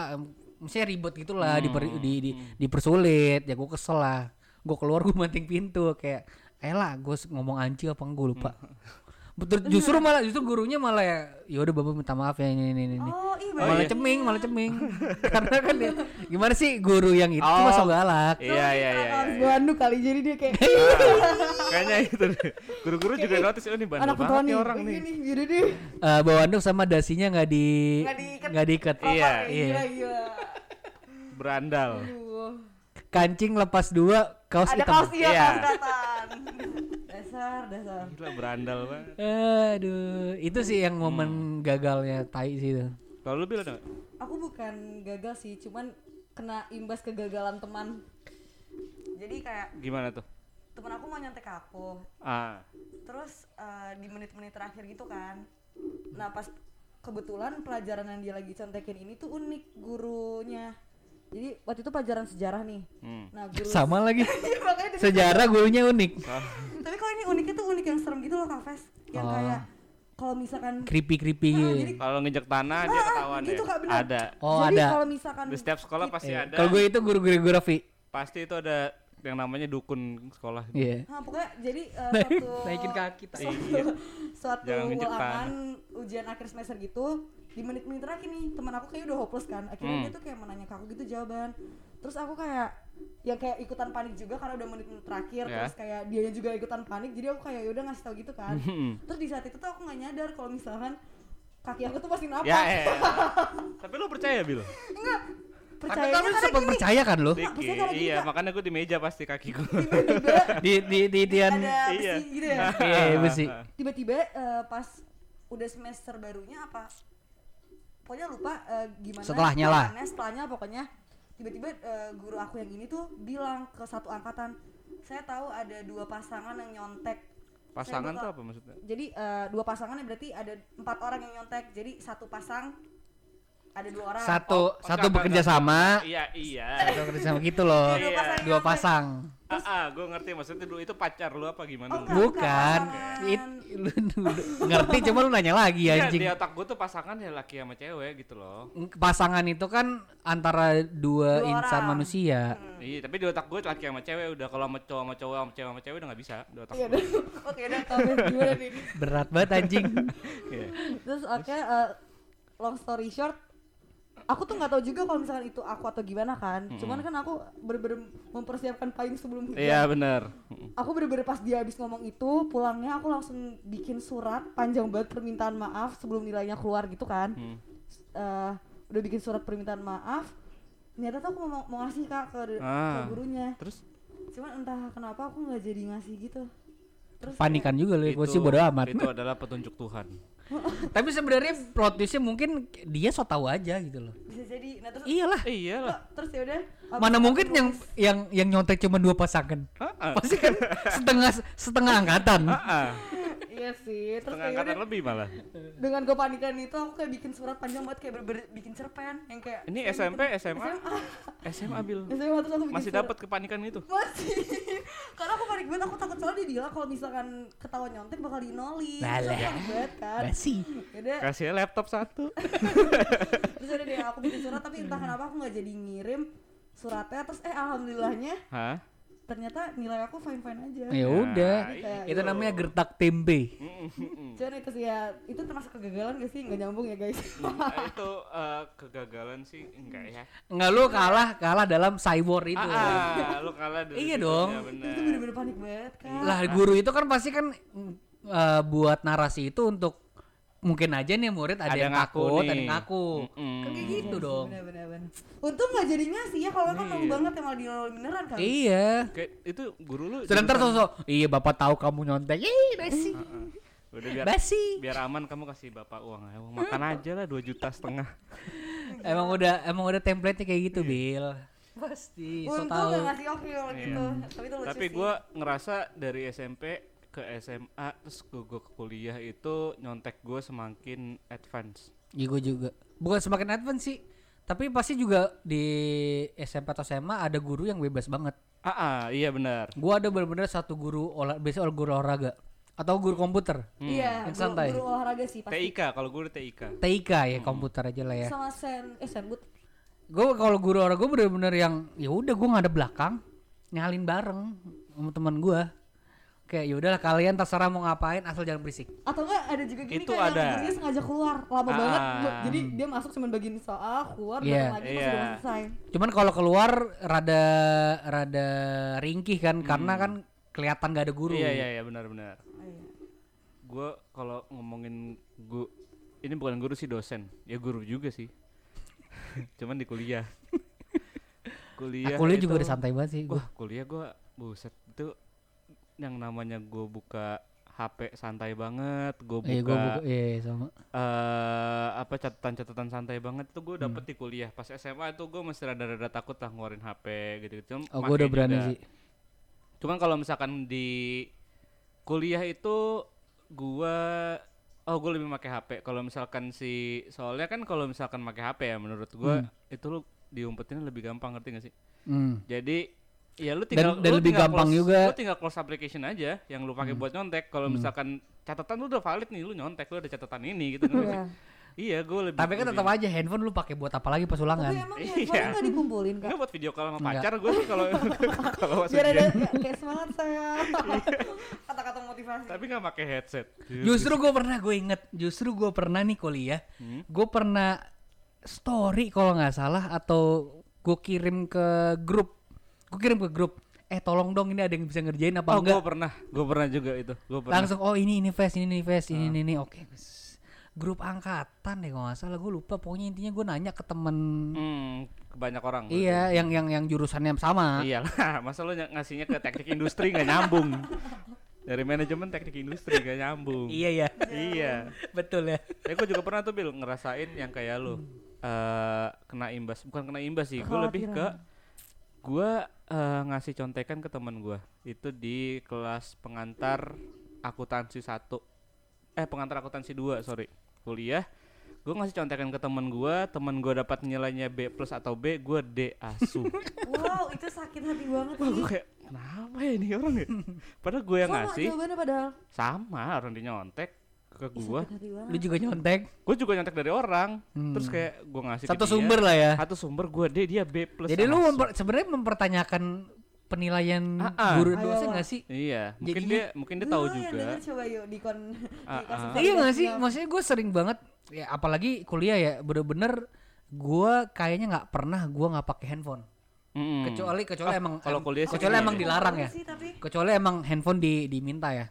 Misalnya ribet gitu lah diper, Hmm, di, di, dipersulit. Ya gue kesel lah. Gue keluar gue banting pintu kayak elah gue ngomong anci apa enggak gue lupa betul justru malah justru gurunya malah ya ya udah bapak minta maaf ya ini ini ini Oh, iya malah iya. ceming malah ceming karena kan dia gimana sih guru yang itu Oh. masa galak Iya iya iya. Harus iya. anduk kali jadi dia kayak Kayaknya itu. Guru-guru juga notice oh ini bandel anak banget nih nih. orang nih. Gini, gini. Eh, bawa anduk sama dasinya nggak di Nggak diikat. Iya. Iya, Iya. gila. Berandal. Aduh. kancing lepas dua kaos Ada hitam kaos iya, Iya. kaos. Dasar, dasar. Gila berandal banget. Aduh, itu sih yang Hmm. momen gagalnya tai sih itu. Kalau lu bilang? Aku bukan gagal sih, cuman kena imbas kegagalan teman. Jadi kayak gimana tuh? teman aku mau nyontek aku, Ah. terus eh, di menit-menit terakhir gitu kan. Nah pas kebetulan pelajaran yang dia lagi contekin ini tuh unik gurunya. Jadi waktu itu pelajaran sejarah nih. Hmm. Nah guru Sama lagi. Iya, dia- Sejarah gurunya unik. Tapi kalau ini uniknya tuh unik yang serem gitu loh Kak Fes. Yang Oh. kayak kalau misalkan Creepy-creepy Ah, gitu. jadi Kalau ngejek tanah dia Ah, ketahuan gitu, ya. Kak, bener. Ada. Oh, jadi ada. kalau misalkan Di setiap sekolah pasti Iya. ada. Kalau gue itu guru geografi. Pasti itu ada yang namanya dukun sekolah. Iya. Nah, pokoknya jadi uh, Naikin- suatu naikin kaki, tak. suatu, Iya. suatu ulangan ujian akhir semester gitu di menit-menit terakhir nih teman aku kayak udah hopeless kan akhirnya Hmm. dia tuh kayak menanya ke aku gitu jawaban terus aku kayak yang kayak ikutan panik juga karena udah menit-menit terakhir Ya. terus kayak dianya juga ikutan panik jadi aku kayak udah ngasih tau gitu kan Hmm. terus di saat itu tuh aku nggak nyadar kalau misalkan kaki aku tuh masih napak Ya, eh. Tapi lu percaya, Bil? enggak Tapi percaya kamu sempat percaya kan lo? Gini, Iya, Kak. makanya gue di meja pasti kakiku. tiba-tiba Di di di tian. Iya. gitu ya Iya, besi. tiba-tiba eh, pas udah semester barunya apa pokoknya lupa eh, gimana Setelahnya lah. setelahnya pokoknya tiba-tiba eh, guru aku yang ini tuh bilang ke satu angkatan saya tahu ada dua pasangan yang nyontek Pasangan tuh apa maksudnya? jadi eh, dua pasangan berarti ada empat orang yang nyontek jadi satu pasang ada dua orang Satu Oh, satu enggak, bekerja enggak, sama. Iya, iya. Satu bekerja sama gitu loh. Iya, dua Iya. pasang. Ah, ah gue ngerti maksudnya dulu itu pacar lu apa gimana? Oh, enggak. Bukan. It, lu, lu- ngerti cuma lu nanya lagi Iya, anjing. di otak gue tuh pasangan ya laki sama cewek gitu loh. Pasangan itu kan antara dua, Dua insan orang. manusia. Iya, tapi di otak gue laki sama cewek udah kalau sama cowok sama cowok sama cewek sama cewek udah nggak bisa di otak Iya gue. oke udah tahu gimana nih Berat banget anjing. Iya. Terus oke eh, long story short aku tuh nggak tahu juga kalau misalkan itu aku atau gimana kan. Cuman kan aku bener-bener mempersiapkan payung sebelum hujan. Iya benar. Aku bener-bener pas dia habis ngomong itu pulangnya aku langsung bikin surat panjang banget permintaan maaf sebelum nilainya keluar gitu kan. Hmm. Eh, udah bikin surat permintaan maaf. Ternyata tuh aku mau, mau ngasih kak ke, ke Ah. gurunya. Terus Cuman entah kenapa aku nggak jadi ngasih gitu. Terus Panikan juga loh, gue sih bodo amat. Itu adalah petunjuk Tuhan. Tapi sebenarnya plot twistnya mungkin dia so tahu aja gitu loh. bisa jadi. Nah terus Iyalah. Eh, iyalah. terus ya udah. Mana mungkin yang yang yang nyontek cuma dua pasangan. Pasti kan setengah setengah angkatan. Iya sih. Terus Setengah kayak angkatan lebih malah. dengan gue panikan itu aku kayak bikin surat panjang banget kayak bener-bener bikin cerpen yang kayak Ini SMP, bikin- SMA? SMA Bil. SMA terus aku bikin Masih dapat kepanikan itu. masih karena aku panik banget aku takut soalnya dia bilang kalau misalkan ketahuan nyontek bakal Balah. panik banget kan. Yaudah, Kasih laptop satu. terus udah deh aku bikin surat tapi entah kenapa aku nggak jadi ngirim suratnya terus eh alhamdulillahnya Hah? Ternyata nilai aku fine fine aja Ya udah. iya. Itu namanya gertak tempe. cuman itu sih ya itu termasuk kegagalan gak sih nggak nyambung ya guys Eh, itu eh, kegagalan sih enggak ya? Enggak lu kalah kalah dalam cyber itu. Ah, ah, lu kalah dari Iya dong. ya bener. itu bener-bener panik banget kan Lah guru itu kan pasti kan eh, buat narasi itu untuk mungkin aja nih murid ada, Ada yang ngaku ada yang ngaku. Mm-mm. Kan kayak gitu dong. bener bener bener untung nggak jadi ngasih ya kalau kan malu Iya. banget yang malah dinolin beneran kan Iya. Kayak itu guru lu. Sebentar sosok, iya bapak tahu kamu nyontek. Ih, basi. Ah, ah. Udah biar Basi. biar aman kamu kasih bapak uang ayo makan aja lah 2 juta setengah Emang udah emang udah template kayak gitu, Bil. Pasti, so untung tahu. nggak ngasih oke kalau Iya. gitu tapi itu lucu tapi gue ngerasa dari SMP ke SMA terus gue ke kuliah itu nyontek gue semakin advance Iya gue juga. Bukan semakin advance sih, tapi pasti juga di SMP atau SMA ada guru yang bebas banget. ah, ah iya benar Gua ada benar-benar satu guru olah biasa guru olahraga. Atau guru komputer? Iya, Yang guru, santai. guru olahraga sih pasti. TIK kalau gue udah TIK. TIK ya komputer aja lah ya. Sama sen eh senbut. Gue kalau guru olahraga gue bener-bener yang ya udah gue nggak ada belakang nyalin bareng sama teman gue. Kayak ya udahlah kalian terserah mau ngapain asal jangan berisik. Atau enggak ada juga gini Itu kayak ada. yang gurunya sengaja keluar lama Ah. banget. Bu- Jadi dia masuk cuma bagiin soal, keluar Iya. datang lagi pas Iya. udah selesai. Cuman kalau keluar rada rada ringkih kan karena kan kelihatan gak ada guru. Iya iya iya benar-benar. Oh, iya. Gue kalau ngomongin gu ini bukan guru sih dosen. Ya guru juga sih. Cuman di kuliah. kuliah. Nah, kuliah juga udah santai banget sih gue. Wah, kuliah gua buset itu yang namanya gua buka HP santai banget, gua buka, Iya gue buka iya sama. eh, apa catatan-catatan santai banget itu gue dapet di kuliah. Pas SMA itu gue masih rada-rada takut lah ngeluarin HP gitu. Cuma Oh gue udah berani juga. sih. Cuman kalau misalkan di kuliah itu gua oh gue lebih pakai HP. Kalau misalkan si soalnya kan kalau misalkan pakai HP ya menurut gua itu lu diumpetin lebih gampang ngerti gak sih? Hmm. Jadi ya lu tinggal dan lu lebih tinggal gampang close- juga. Hmm. Lu tinggal close application aja yang lu pakai buat nyontek. Kalau misalkan catatan lu udah valid nih, lu nyontek lu ada catatan ini gitu kan. Iya. iya, gue lebih Tapi kan tetap aja handphone lu pakai buat apa lagi pas ulangan. Tapi emang Iya. handphone nggak dikumpulin kak? Enggak buat video call sama pacar gue sih kalau kalau Biar ada kayak semangat saya. Kata-kata motivasi. Tapi nggak pakai headset. Justru gue pernah gue inget, justru gue pernah nih kuliah, Hmm. gue pernah story kalau nggak salah atau gue kirim ke grup, gue kirim ke grup, eh tolong dong ini ada yang bisa ngerjain apa Oh, gue enggak? pernah, gue pernah juga itu. Gue pernah. Langsung oh ini ini face ini ini face Ah. ini ini ini oke. Grup angkatan deh kalau nggak salah gue lupa pokoknya intinya gue nanya ke temen Hmm, ke banyak orang. iya yang yang yang jurusannya sama. Iya masa lu ny- ngasihnya ke teknik industri nggak nyambung. Dari manajemen teknik industri nggak nyambung. Iya ya, Iya. betul ya. Tapi gue juga pernah tuh Bil ngerasain yang kayak lu eh kena imbas, bukan kena imbas sih, gue lebih ke gue eh, ngasih contekan ke teman gue itu di kelas pengantar akuntansi satu, eh pengantar akuntansi dua sorry kuliah. Gue ngasih contekan ke teman gue, teman gue dapat nilainya B plus atau B, gue D asu. Wow, itu sakit hati banget Wah sih. gue kayak kenapa ya ini orang ya? Padahal gue yang Sama ngasih jawabannya padahal. sama orang dia nyontek ke banget. Lu juga nyontek. Gue juga nyontek dari orang. Hmm. Terus kayak gue ngasih ke Satu dia, sumber lah ya. Satu sumber gue D dia B plus. Jadi lu memper- sebenarnya mempertanyakan penilaian Ah, ah. guru dosen nggak sih? Iya, mungkin Jadinya- dia mungkin dia tahu juga. denger coba yuk di kon Ah, ah. Iya nggak sih? Maksudnya gue sering banget ya apalagi kuliah ya bener-bener gue kayaknya nggak pernah gue nggak pakai handphone. Mm-mm. Kecuali kecuali Ah, emang kalau kuliah sih kecuali gini emang ya. dilarang ya. Sih, tapi Kecuali emang handphone di diminta ya.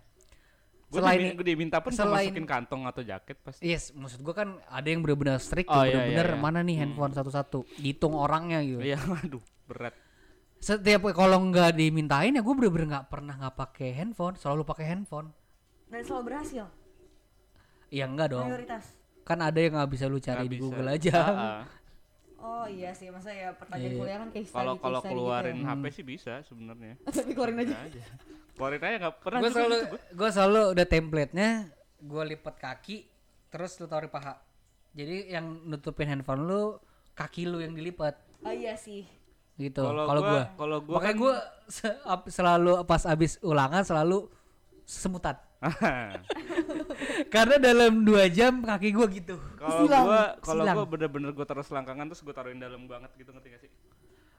Selain gue diminta pun selain- masukin kantong atau jaket pasti. Yes, maksud gue kan ada yang bener-bener strict Oh, tuh, iya, bener-bener iya, iya. mana nih handphone satu-satu, dihitung orangnya gitu. Iya, aduh, berat. Setiap kalau nggak dimintain ya gue bener-bener nggak pernah nggak pakai handphone, selalu pakai handphone. dan selalu berhasil. Iya enggak dong. Mayoritas. Kan ada yang nggak bisa lu cari Nggak di bisa. Google aja. Ah, ah. Oh iya sih, masa ya pertanyaan Iya. kuliah kan study, Kalau kalau keluarin gitu HP sih bisa sebenarnya. ya. Tapi keluarin aja. Keluarin aja nggak pernah gue selalu gitu gua. gue selalu udah template-nya gue lipat kaki terus lu taruh di paha. Jadi yang nutupin handphone lu kaki lu yang dilipat. Oh iya sih. gitu Kalau gue kalau gua makanya kan- gue selalu pas abis ulangan selalu semutan karena dalam dua jam kaki gue gitu. Kalau gua kalau gua bener-bener gua taruh selangkangan terus gua taruhin dalam banget gitu ngerti gak sih?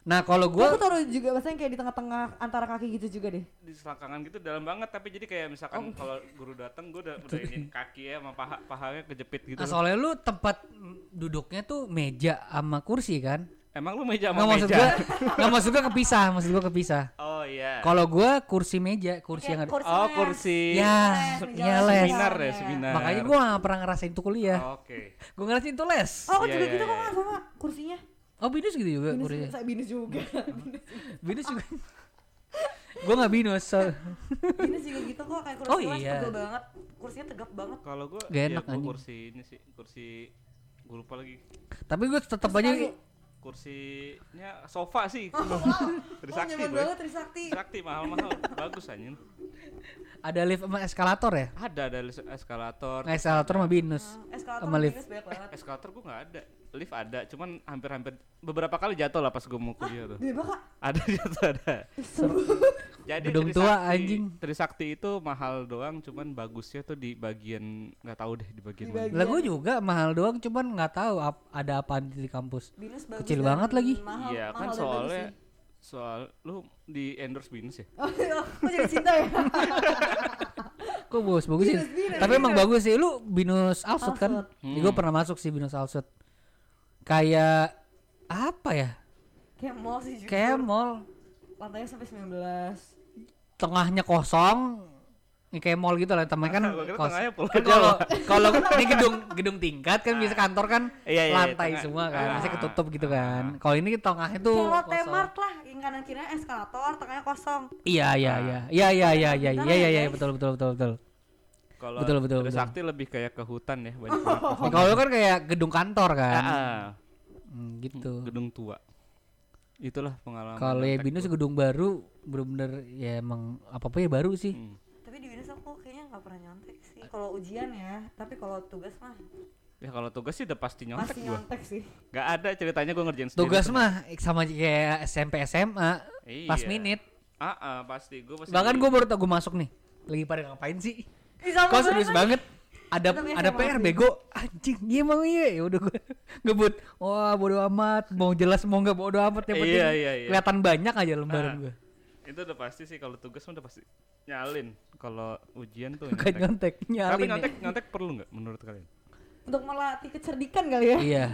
Nah kalau Gua gue aku taruh juga maksudnya kayak di tengah-tengah antara kaki gitu juga deh. Di selangkangan gitu dalam banget tapi jadi kayak misalkan kalau guru datang gua udah udah ini kaki ya sama paha pahanya kejepit gitu. nah, soalnya lu tempat duduknya tuh meja sama kursi kan Emang lu meja nggak sama maksud meja? gue nggak maksud gue kepisah maksud gue kepisah Oh iya. Kalau gua kursi meja, kursi yang ada. Oh kursi. Ya, Les, ya les. Seminar ya Iya. seminar. Makanya gua gak pernah ngerasain itu kuliah. Oke. Gua ngerasain itu les. Oh, aku Iya, juga iya, gitu kok iya. Kak, sama kursinya. Oh, binus gitu juga Binus, kursinya. saya binus juga. Binus juga. gua gak binus. So. binus juga gitu kok kayak kursi Oh, iya. tegap banget. Kursinya tegap banget. Kalau gua Gak iya, enak, gua anjing. kursi ini sih, kursi gua lupa lagi. Tapi gua tetap aja Kursinya sofa sih. Oh, Trisakti nyaman boy. banget Trisakti. Trisakti mahal-mahal. Bagus anjing. ada lift sama eskalator ya. Ada ada lis- eskalator. Nah, eskalator sama binus. Eskalator Sama lift. binus banyak banget. Eskalator gua nggak ada. Lift ada, cuman hampir-hampir beberapa kali jatuh lah pas gue mau kuliah tuh. Di bawah Ada jatuh ada. Jadi Gedung Trisakti- tua, anjing. Trisakti itu mahal doang, cuman bagusnya tuh di bagian nggak tahu deh di bagian Di mana. bagian- Lah gue juga mahal doang cuman nggak tahu ap- ada apa di kampus. Binus bagus Kecil banget lagi. Iya kan soalnya soal lu di endorse Binus ya? Oh, iya. Jadi cinta ya? Kok bagus bagus sih. Binus, binus, Tapi emang bagus sih. Lu binus Alsut kan? Hmm. Gue pernah masuk sih binus Alsut. Kayak apa ya? Kayak mall sih jujur. Kayak mall Lantainya sampai 19. tengahnya kosong. Ini kayak mall gitu lah, temen kan kos- kan kalau kalau ini gedung gedung tingkat kan bisa kantor kan Iya, iya, lantai tengah. semua kan, bisa Ah. ketutup gitu kan. Kalau ini tengahnya tuh Kayak Lotte kosong. Mart lah, yang kanan kirinya eskalator, tengahnya kosong. Iya iya Ah. iya. Iya iya iya iya iya ya, iya iya guys. betul betul betul betul. Kalau Betul, betul, betul. Trisakti lebih kayak ke hutan ya banyak Ya, kalau lu kan kayak gedung kantor kan. Ah, ah. Hmm, gitu. gedung tua. Itulah pengalaman. Kalau ya binus gua. gedung baru bener-bener ya emang apa apa ya baru sih. Hmm. Tapi di Binus aku kayaknya nggak pernah nyontek sih. Kalau ujian ya, tapi kalau tugas mah Ya kalau tugas sih udah pasti nyontek pasti gua. nyontek sih. Gak ada ceritanya gua ngerjain sendiri. Tugas tuh. mah sama kayak SMP SMA Iya. pas minute. Ah, ah, pasti gua pasti. Bahkan gue baru tau gue masuk nih. Lagi pada ngapain sih? Kok serius banget. Ada ada PR bego anjing iya emang iya ya udah gue ngebut wah bodo amat mau jelas mau nggak bodo amat yang penting Iya, iya, iya. kelihatan banyak aja lembaran Ah. gue itu udah pasti sih kalau tugas udah pasti nyalin. Kalau ujian tuh bukan nyontek. nyontek nyalin Tapi ya. nyontek nyontek perlu nggak menurut kalian? Untuk melatih kecerdikan kali ya. iya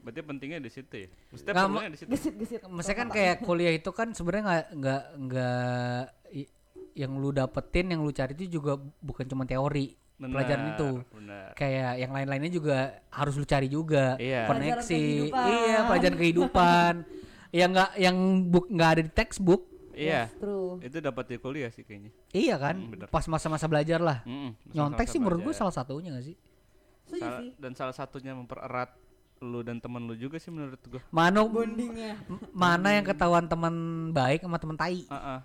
Berarti pentingnya di situ ya. Maksudnya Nggak, perlunya di situ. Gesit-gesit. Maksudnya kan kayak kuliah itu kan sebenarnya nggak nggak nggak yang lu dapetin yang lu cari itu juga bukan cuma teori Benar, pelajaran itu Benar. kayak yang lain-lainnya juga harus lu cari juga Iya. koneksi Pelajaran kehidupan. iya pelajaran kehidupan yang nggak yang buk nggak ada di textbook Iya. Yes, true. Itu dapat di kuliah sih kayaknya. iya kan bener. pas masa-masa belajar lah Mm-mm, nyontek masa-masa sih menurut gue salah satunya gak sih Salah- sih. dan salah satunya mempererat lu dan temen lu juga sih menurut gua. mana Bondingnya. mana yang ketahuan teman baik sama teman tai Ah, ah.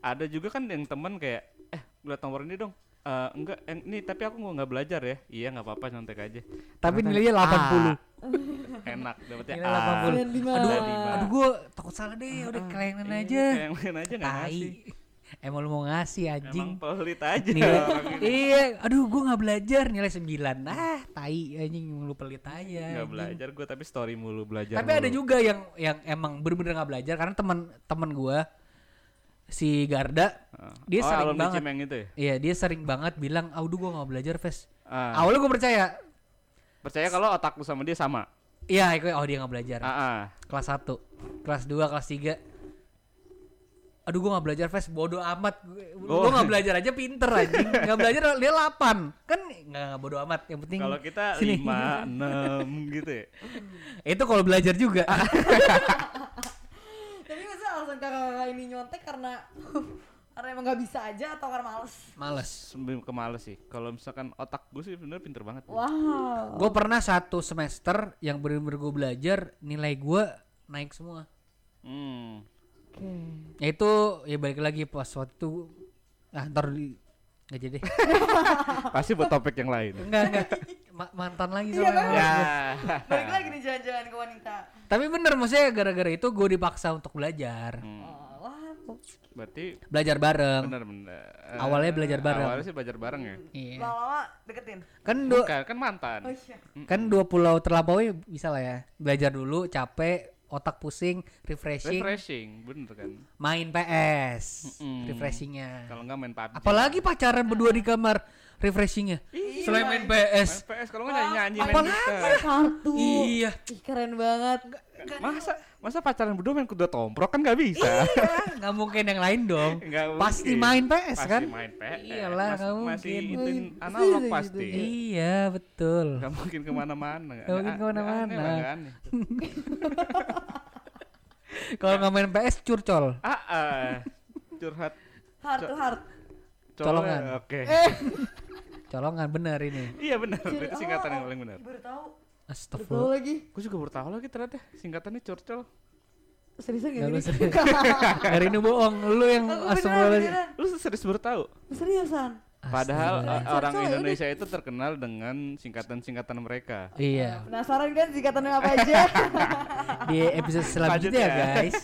Ada juga kan yang temen kayak eh lihat nomor ini dong. Eh, enggak, yang ini tapi aku nggak belajar ya. Iya nggak apa-apa nyontek aja. tapi nilainya 80 A. Enak dapetnya Nilai A. 80. Kalian di mana? aduh Ada aduh gue takut salah deh udah kelayanan Iya, aja Yang lain aja nggak ngasih. emang lu mau ngasih anjing Emang pelit aja. nilai ini. iya aduh gue nggak belajar nilai 9 ah tai anjing lu pelit aja Nggak anjing. belajar gua tapi story mulu belajar. tapi ada mulu. juga yang yang emang bener-bener nggak belajar karena teman teman gue si Garda Ah. dia oh, sering banget. Itu ya. iya dia sering banget bilang udah gue nggak belajar Ves Ah. awalnya gue percaya Percaya kalau otak lu sama dia sama. iya aku oh dia nggak belajar Ah, ah. kelas 1 kelas 2 kelas 3 aduh gue nggak belajar Ves bodoh amat gue Oh. gua nggak belajar aja pinter anjing nggak belajar dia 8 kan nggak bodoh amat yang penting Kalau kita sini. lima, enam gitu ya. itu kalau belajar juga alasan kakak-kakak ini nyontek karena karena emang nggak bisa aja atau karena males? males Sebelum ke males sih. Kalau misalkan otak gue sih bener pinter banget. Wow. gue pernah satu semester yang bener-bener gue belajar nilai gue naik semua Hmm. Oke. ya itu ya balik lagi pas waktu itu ah ntar di nggak jadi Pasti buat topik yang lain. enggak enggak Ma- mantan lagi Iya, soalnya ya. Balik lagi nih jalan-jalan ke wanita. tapi bener maksudnya gara-gara itu gue dipaksa untuk belajar Hmm. Oh, wah. Berarti belajar bareng bener bener. Awalnya belajar bareng. Awalnya sih belajar bareng ya. iya Lama-lama deketin. kan dua Bukan, kan mantan. Oh iya. kan dua pulau terlampaui bisa lah ya belajar dulu capek otak pusing refreshing Refreshing, bener kan. main PS Mm-mm. refreshingnya Kalau nggak main PUBG. apalagi pacaran berdua di kamar refreshingnya selain main PS Main PS kalau nggak nyanyi main Apalagi? Kartu. iya Ih, keren banget. Masa masa pacaran berdua main kuda tomprok kan nggak bisa. nggak mungkin yang lain dong pasti mungkin. main PS Pasti kan main PS. Iyalah, Mas- nggak Masih mungkin. itu analog Gitu, pasti. gitu. iya betul Nggak mungkin ke mana-mana. Nggak mungkin ke mana-mana. Kalau nggak main PS curcol Ah, ah. curhat. Heart to heart. Colongan. Oke. colongan bener ini Iya benar. Itu singkatan oh, yang oh, paling benar. Baru tahu. Astagfirullah lagi. Gue juga baru tahu lagi ternyata singkatannya curcol. Seriusan Nggak, gak gini? serius. hari ini bohong lu yang astagfirullah. Lu serius baru tahu? Seriusan. Padahal Astaga. uh, orang Cocok, ya Indonesia itu terkenal dengan singkatan-singkatan mereka. Iya. Penasaran kan singkatannya apa aja? Di episode Lanjut selanjutnya ya. guys.